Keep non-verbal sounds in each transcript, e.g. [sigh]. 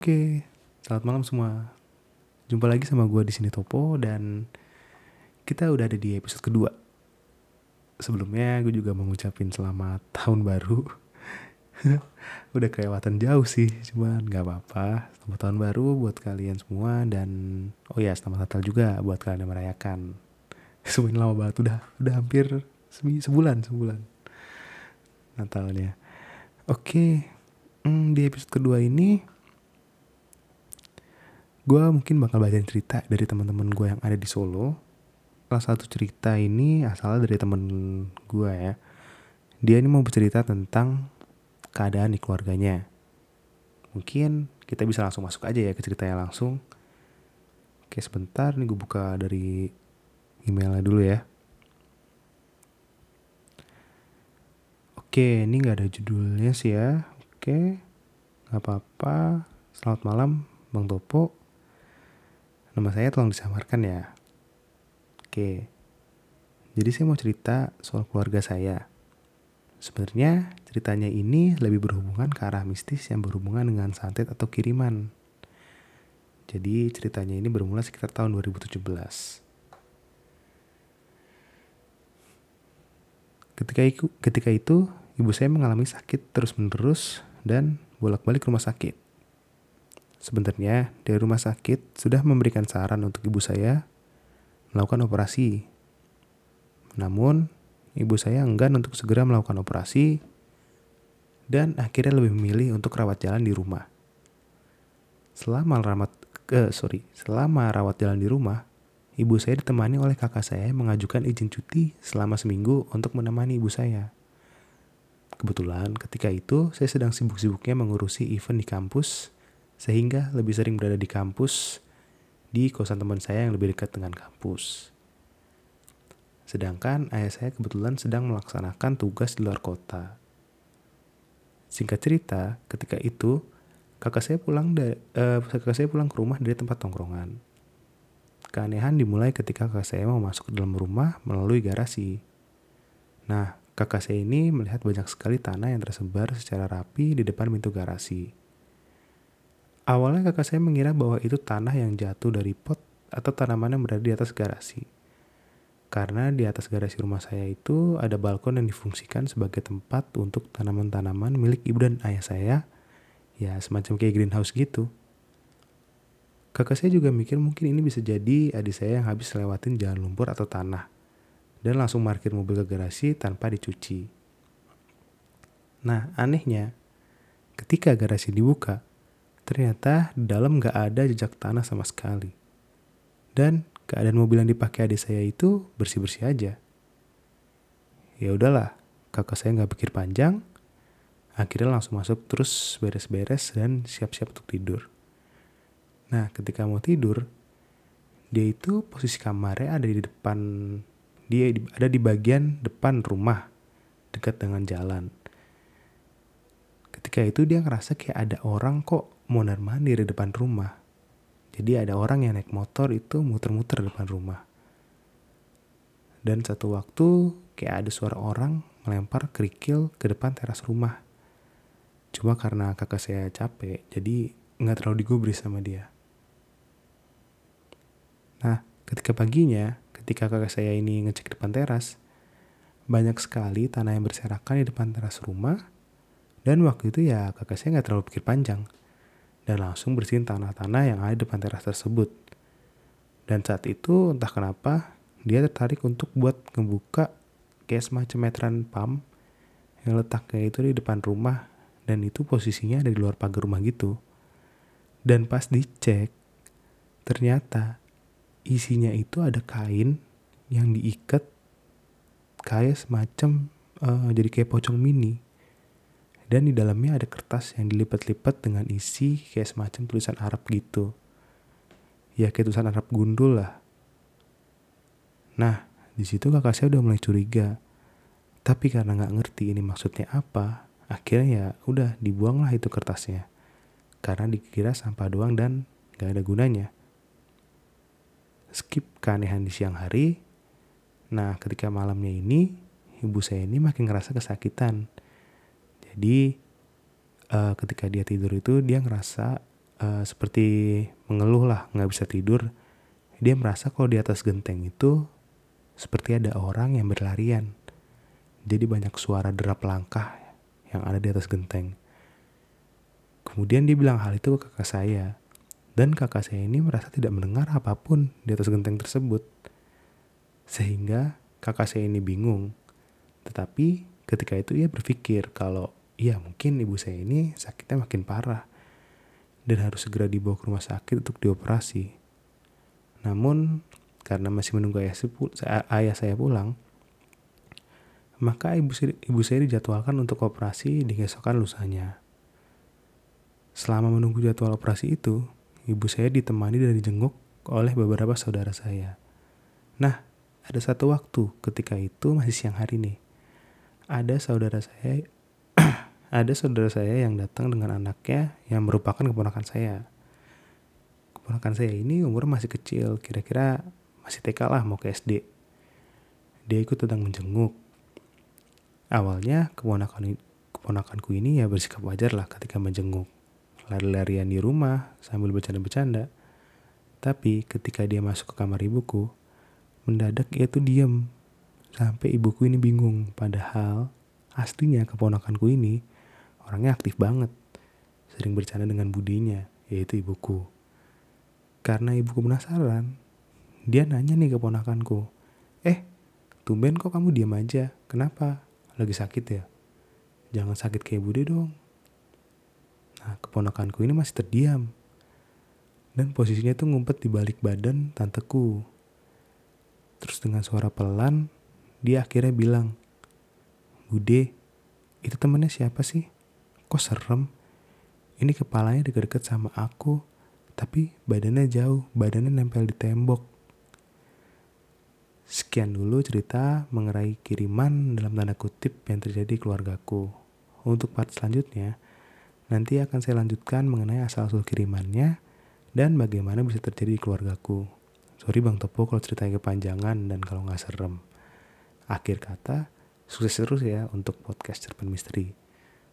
Oke, selamat malam semua. Jumpa lagi sama gue di sini Topo dan kita udah ada di episode kedua. Sebelumnya gue juga mau ngucapin selamat tahun baru. [laughs] udah kelewatan jauh sih, cuman nggak apa-apa. Selamat tahun baru buat kalian semua dan oh ya selamat Natal juga buat kalian yang merayakan. [laughs] Semuanya lama banget udah udah hampir sebulan sebulan Natalnya. Oke, hmm, di episode kedua ini gue mungkin bakal bacain cerita dari teman-teman gue yang ada di Solo. Salah satu cerita ini asalnya dari temen gue ya. Dia ini mau bercerita tentang keadaan di keluarganya. Mungkin kita bisa langsung masuk aja ya ke ceritanya langsung. Oke sebentar nih gue buka dari emailnya dulu ya. Oke ini gak ada judulnya sih ya. Oke gak apa-apa. Selamat malam Bang Topo. Nama saya tolong disamarkan ya. Oke. Jadi saya mau cerita soal keluarga saya. Sebenarnya ceritanya ini lebih berhubungan ke arah mistis yang berhubungan dengan santet atau kiriman. Jadi ceritanya ini bermula sekitar tahun 2017. Ketika itu, ketika itu ibu saya mengalami sakit terus-menerus dan bolak-balik rumah sakit. Sebenarnya dari rumah sakit sudah memberikan saran untuk ibu saya melakukan operasi. Namun, ibu saya enggan untuk segera melakukan operasi dan akhirnya lebih memilih untuk rawat jalan di rumah. Selama rawat eh, sorry, selama rawat jalan di rumah, ibu saya ditemani oleh kakak saya mengajukan izin cuti selama seminggu untuk menemani ibu saya. Kebetulan ketika itu saya sedang sibuk-sibuknya mengurusi event di kampus sehingga lebih sering berada di kampus di kosan teman saya yang lebih dekat dengan kampus. Sedangkan ayah saya kebetulan sedang melaksanakan tugas di luar kota. Singkat cerita, ketika itu kakak saya pulang uh, kakak saya pulang ke rumah dari tempat tongkrongan. Keanehan dimulai ketika kakak saya mau masuk ke dalam rumah melalui garasi. Nah, kakak saya ini melihat banyak sekali tanah yang tersebar secara rapi di depan pintu garasi. Awalnya kakak saya mengira bahwa itu tanah yang jatuh dari pot atau tanaman yang berada di atas garasi. Karena di atas garasi rumah saya itu ada balkon yang difungsikan sebagai tempat untuk tanaman-tanaman milik ibu dan ayah saya, ya semacam kayak greenhouse gitu. Kakak saya juga mikir mungkin ini bisa jadi adik saya yang habis lewatin jalan lumpur atau tanah dan langsung parkir mobil ke garasi tanpa dicuci. Nah, anehnya, ketika garasi dibuka, Ternyata di dalam gak ada jejak tanah sama sekali. Dan keadaan mobil yang dipakai adik saya itu bersih-bersih aja. Ya udahlah, kakak saya nggak pikir panjang. Akhirnya langsung masuk terus beres-beres dan siap-siap untuk tidur. Nah, ketika mau tidur, dia itu posisi kamarnya ada di depan dia ada di bagian depan rumah dekat dengan jalan. Ketika itu dia ngerasa kayak ada orang kok mondar mandir di depan rumah. Jadi ada orang yang naik motor itu muter-muter depan rumah. Dan satu waktu kayak ada suara orang melempar kerikil ke depan teras rumah. Cuma karena kakak saya capek, jadi nggak terlalu digubris sama dia. Nah, ketika paginya, ketika kakak saya ini ngecek depan teras, banyak sekali tanah yang berserakan di depan teras rumah. Dan waktu itu ya kakak saya nggak terlalu pikir panjang dan langsung bersihin tanah-tanah yang ada di depan teras tersebut. Dan saat itu entah kenapa dia tertarik untuk buat ngebuka kayak semacam meteran pump yang letaknya itu di depan rumah dan itu posisinya ada di luar pagar rumah gitu. Dan pas dicek ternyata isinya itu ada kain yang diikat kayak semacam uh, jadi kayak pocong mini dan di dalamnya ada kertas yang dilipat-lipat dengan isi kayak semacam tulisan Arab gitu. Ya kayak tulisan Arab gundul lah. Nah, di situ kakak saya udah mulai curiga. Tapi karena nggak ngerti ini maksudnya apa, akhirnya ya udah dibuanglah itu kertasnya. Karena dikira sampah doang dan nggak ada gunanya. Skip keanehan di siang hari. Nah, ketika malamnya ini, ibu saya ini makin ngerasa kesakitan jadi uh, ketika dia tidur itu dia ngerasa uh, seperti mengeluh lah nggak bisa tidur. Dia merasa kalau di atas genteng itu seperti ada orang yang berlarian. Jadi banyak suara derap langkah yang ada di atas genteng. Kemudian dia bilang hal itu ke kakak saya. Dan kakak saya ini merasa tidak mendengar apa pun di atas genteng tersebut. Sehingga kakak saya ini bingung. Tetapi ketika itu ia berpikir kalau iya mungkin ibu saya ini sakitnya makin parah dan harus segera dibawa ke rumah sakit untuk dioperasi. Namun, karena masih menunggu ayah, ayah saya pulang, maka ibu, ibu saya dijadwalkan untuk operasi di keesokan lusanya. Selama menunggu jadwal operasi itu, ibu saya ditemani dan dijenguk oleh beberapa saudara saya. Nah, ada satu waktu ketika itu masih siang hari nih. Ada saudara saya [clears throat] ada saudara saya yang datang dengan anaknya yang merupakan keponakan saya. Keponakan saya ini umur masih kecil, kira-kira masih TK lah mau ke SD. Dia ikut tentang menjenguk. Awalnya keponakan keponakanku ini ya bersikap wajar lah ketika menjenguk. Lari-larian di rumah sambil bercanda-bercanda. Tapi ketika dia masuk ke kamar ibuku, mendadak ia tuh diem. Sampai ibuku ini bingung. Padahal aslinya keponakanku ini orangnya aktif banget. Sering bercanda dengan budinya, yaitu ibuku. Karena ibuku penasaran, dia nanya nih ke ponakanku, Eh, tumben kok kamu diam aja, kenapa? Lagi sakit ya? Jangan sakit kayak bude dong. Nah, keponakanku ini masih terdiam. Dan posisinya tuh ngumpet di balik badan tanteku. Terus dengan suara pelan, dia akhirnya bilang, Bude, itu temennya siapa sih? Kok serem ini kepalanya deket-deket sama aku tapi badannya jauh badannya nempel di tembok Sekian dulu cerita mengenai kiriman dalam tanda kutip yang terjadi di keluargaku. Untuk part selanjutnya, nanti akan saya lanjutkan mengenai asal-usul kirimannya dan bagaimana bisa terjadi di keluargaku. Sorry Bang Topo kalau ceritanya kepanjangan dan kalau nggak serem. Akhir kata, sukses terus ya untuk podcast Cerpen Misteri.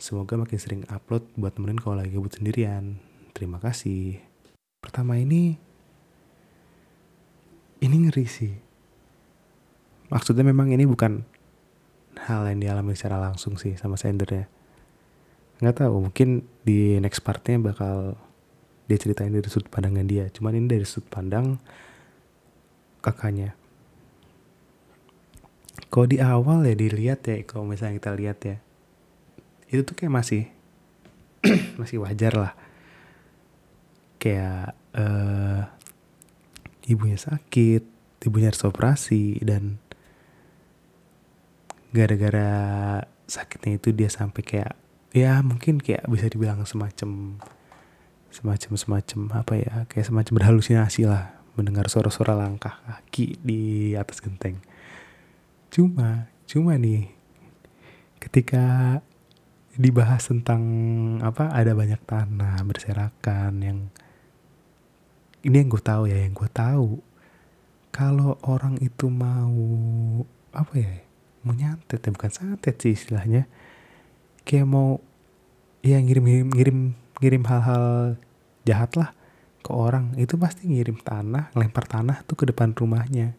Semoga makin sering upload buat temenin kalau lagi gabut sendirian. Terima kasih. Pertama ini, ini ngeri sih. Maksudnya memang ini bukan hal yang dialami secara langsung sih sama sendernya. Nggak tahu, mungkin di next partnya bakal dia ceritain dari sudut pandangan dia. Cuman ini dari sudut pandang kakaknya. Kalau di awal ya dilihat ya, kalau misalnya kita lihat ya, itu tuh kayak masih [clears throat] masih wajar lah. Kayak uh, ibunya sakit ibunya harus operasi dan gara-gara sakitnya itu dia sampai kayak ya mungkin kayak bisa dibilang semacam semacam semacam apa ya kayak semacam berhalusinasi lah mendengar suara-suara langkah kaki di atas genteng. Cuma cuma nih ketika dibahas tentang apa ada banyak tanah berserakan yang ini yang gue tahu ya yang gue tahu. Kalau orang itu mau apa ya mau nyantet ya bukan santet sih istilahnya. Kayak mau ya ngirim ngirim ngirim ngirim hal-hal jahat lah ke orang itu pasti ngirim tanah lempar tanah tuh ke depan rumahnya.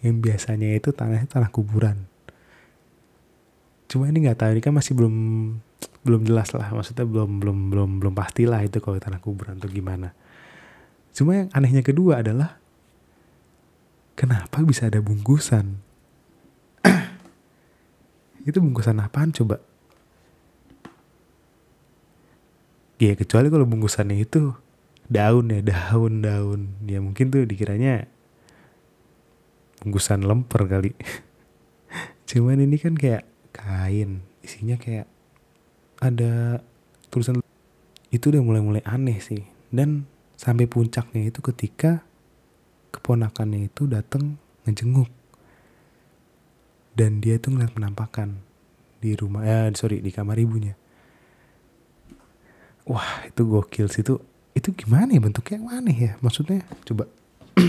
Yang biasanya itu tanahnya tanah kuburan. Cuma ini nggak tahu ini kan masih belum belum jelas lah. Maksudnya belum belum belum belum pastilah itu kalau tanah kuburan atau gimana. Cuma yang anehnya kedua adalah kenapa bisa ada bungkusan? [clears throat] Itu bungkusan apaan coba? Ya kecuali kalau bungkusannya itu daun ya daun daun. Ya mungkin tuh dikiranya bungkusan lemper kali. [laughs] Cuman ini kan kayak kain isinya kayak ada tulisan itu udah mulai-mulai aneh sih. Dan sampai puncaknya itu ketika keponakannya itu datang ngejenguk. Dan dia itu ngeliat penampakan di rumah eh sorry di kamar ibunya. Wah itu gokil sih. Itu itu gimana ya bentuknya? Yang aneh ya? Maksudnya coba. [clears throat]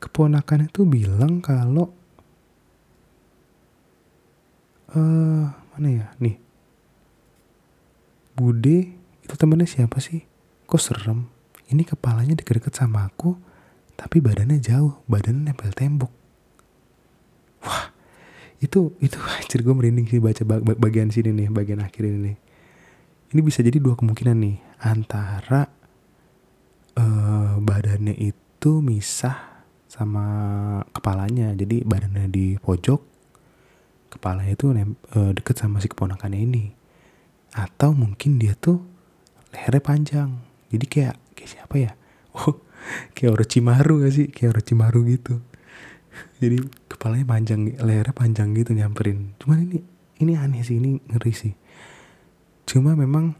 Keponakannya tuh bilang kalau uh, mana ya? Nih. Bude itu temennya siapa sih? Kok serem? Ini kepalanya deket-deket sama aku tapi badannya jauh. Badannya nempel tembok. Wah itu itu [laughs] anjir gue merinding sih baca bagian sini nih bagian akhir ini nih. Ini bisa jadi dua kemungkinan nih. Antara uh, badannya itu misah sama kepalanya. Jadi badannya di pojok kepalanya itu uh, deket sama si keponakannya ini. Atau mungkin dia tuh lehernya panjang. Jadi kayak kayak siapa ya? [laughs] Oh kayak Orochimaru gak sih? Kayak Orochimaru gitu. [laughs] Jadi kepalanya panjang lehernya panjang gitu nyamperin. Cuman ini ini aneh sih ini ngeri sih. Cuma memang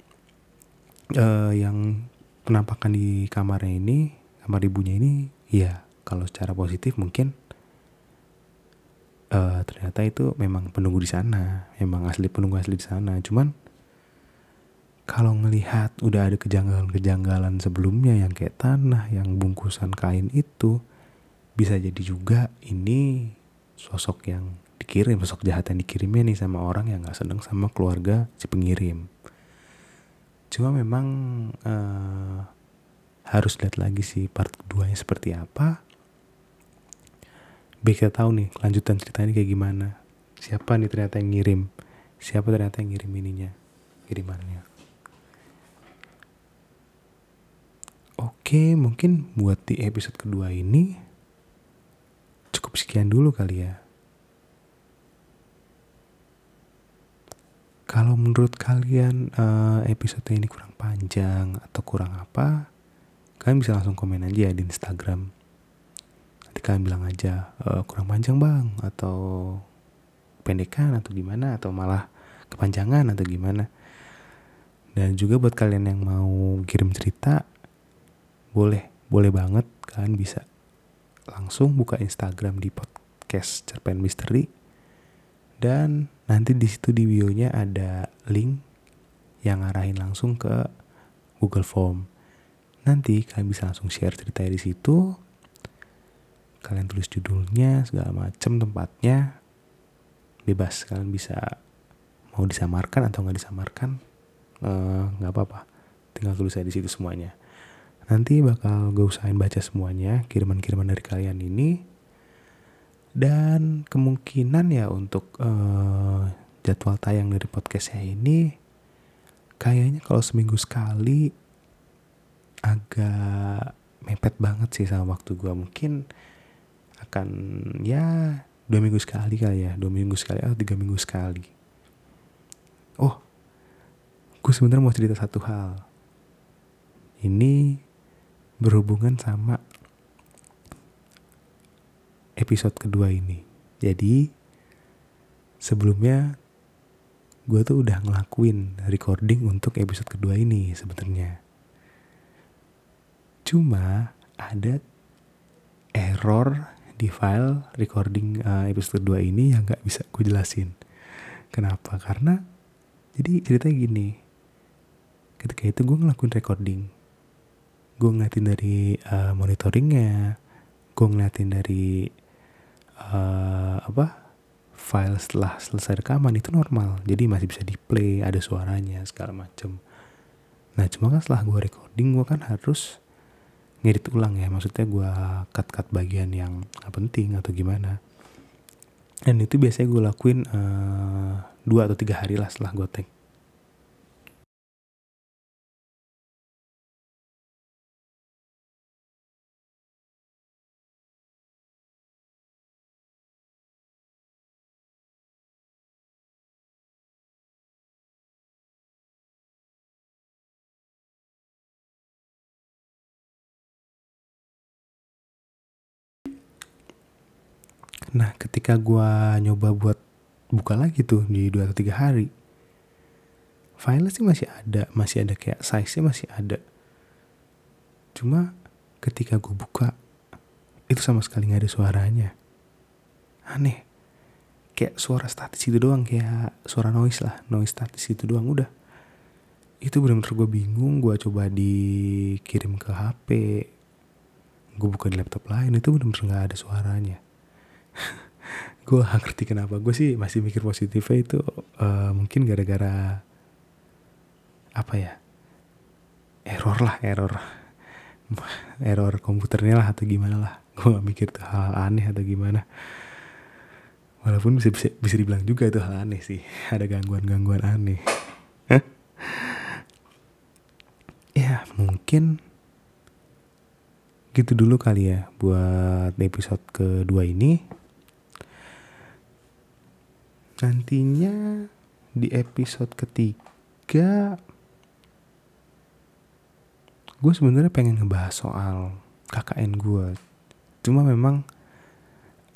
uh, yang penampakan di kamarnya ini kamar ibunya ini ya kalau secara positif mungkin uh, ternyata itu memang penunggu di sana. Memang asli penunggu asli di sana. Cuman kalau ngelihat udah ada kejanggalan-kejanggalan sebelumnya yang kayak tanah yang bungkusan kain itu bisa jadi juga ini sosok yang dikirim sosok jahat yang dikirimnya nih sama orang yang nggak seneng sama keluarga si pengirim. Cuma memang uh, harus lihat lagi sih part keduanya seperti apa biar kita tahu nih kelanjutan ceritanya kayak gimana siapa nih ternyata yang ngirim siapa ternyata yang ngirim ininya kirimannya oke mungkin buat di episode kedua ini cukup sekian dulu kali ya. Kalau menurut kalian uh, episode ini kurang panjang atau kurang apa, kalian bisa langsung komen aja ya di Instagram. Nanti kalian bilang aja uh, kurang panjang bang atau pendekan atau gimana atau malah kepanjangan atau gimana. Dan juga buat kalian yang mau kirim cerita, boleh, boleh banget kalian bisa langsung buka Instagram di podcast Cerpen Misteri dan nanti di situ di bio-nya ada link yang ngarahin langsung ke Google Form. Nanti kalian bisa langsung share ceritanya di situ. Kalian tulis judulnya, segala macam tempatnya. Bebas, kalian bisa mau disamarkan atau nggak disamarkan, eh, nggak uh, apa-apa. Tinggal tulis aja di situ semuanya. Nanti bakal gue usahain baca semuanya, kiriman-kiriman dari kalian ini. Dan kemungkinan ya untuk uh, jadwal tayang dari podcastnya ini, kayaknya kalau seminggu sekali agak mepet banget sih sama waktu gue. Mungkin akan ya dua minggu sekali kali ya, dua minggu sekali atau tiga minggu sekali. Oh, gue sebenarnya mau cerita satu hal. Ini berhubungan sama episode kedua ini. Jadi sebelumnya gue tuh udah ngelakuin recording untuk episode kedua ini sebenarnya. Cuma ada error di file recording uh, episode kedua ini yang gak bisa gue jelasin. Kenapa? Karena jadi ceritanya gini. Ketika itu gue ngelakuin recording gue ngeliatin dari uh, monitoringnya gue ngeliatin dari uh, apa file setelah selesai rekaman itu normal jadi masih bisa di play ada suaranya segala macem nah cuma kan setelah gue recording gue kan harus ngedit ulang ya. Maksudnya gue cut cut bagian yang gak penting atau gimana. Dan itu biasanya gue lakuin uh, dua atau tiga hari lah setelah gue take Nah ketika gue nyoba buat buka lagi tuh di dua atau tiga hari, filenya sih masih ada, masih ada kayak size-nya masih ada. Cuma ketika gue buka, itu sama sekali nggak ada suaranya. Aneh. Kayak suara statis itu doang, kayak suara noise lah, noise statis itu doang udah. Itu bener-bener gue bingung, gue coba dikirim ke HP, gue buka di laptop lain, itu bener-bener gak ada suaranya gue gak ngerti kenapa. Gue sih masih mikir positifnya itu uh, mungkin gara-gara apa ya lah error. Error komputernya lah atau gimana lah. Gue gak mikir tuh hal, hal aneh atau gimana. Walaupun bisa bisa bisa dibilang juga itu hal aneh sih. Ada gangguan gangguan aneh ya mungkin gitu dulu kali ya buat episode kedua ini nantinya di episode ketiga gue sebenarnya pengen ngebahas soal KKN gue cuma memang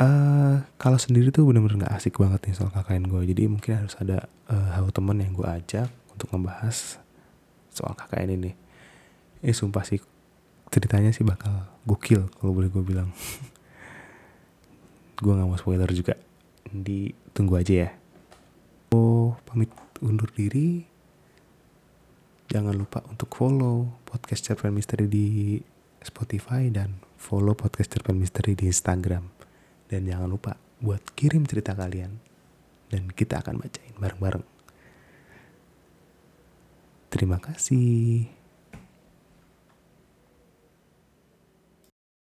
uh, kalau sendiri tuh bener-bener gak asik banget nih soal KKN gue jadi mungkin harus ada uh, hal temen yang gue ajak untuk ngebahas soal KKN ini. Ini sumpah sih ceritanya sih bakal gokil kalau boleh gue bilang. [laughs] Gue nggak mau spoiler juga ditunggu aja ya. Oh pamit undur diri. Jangan lupa untuk follow podcast Cerpen Misteri di Spotify dan follow podcast Cerpen Misteri di Instagram. Dan jangan lupa buat kirim cerita kalian dan kita akan bacain bareng-bareng. Terima kasih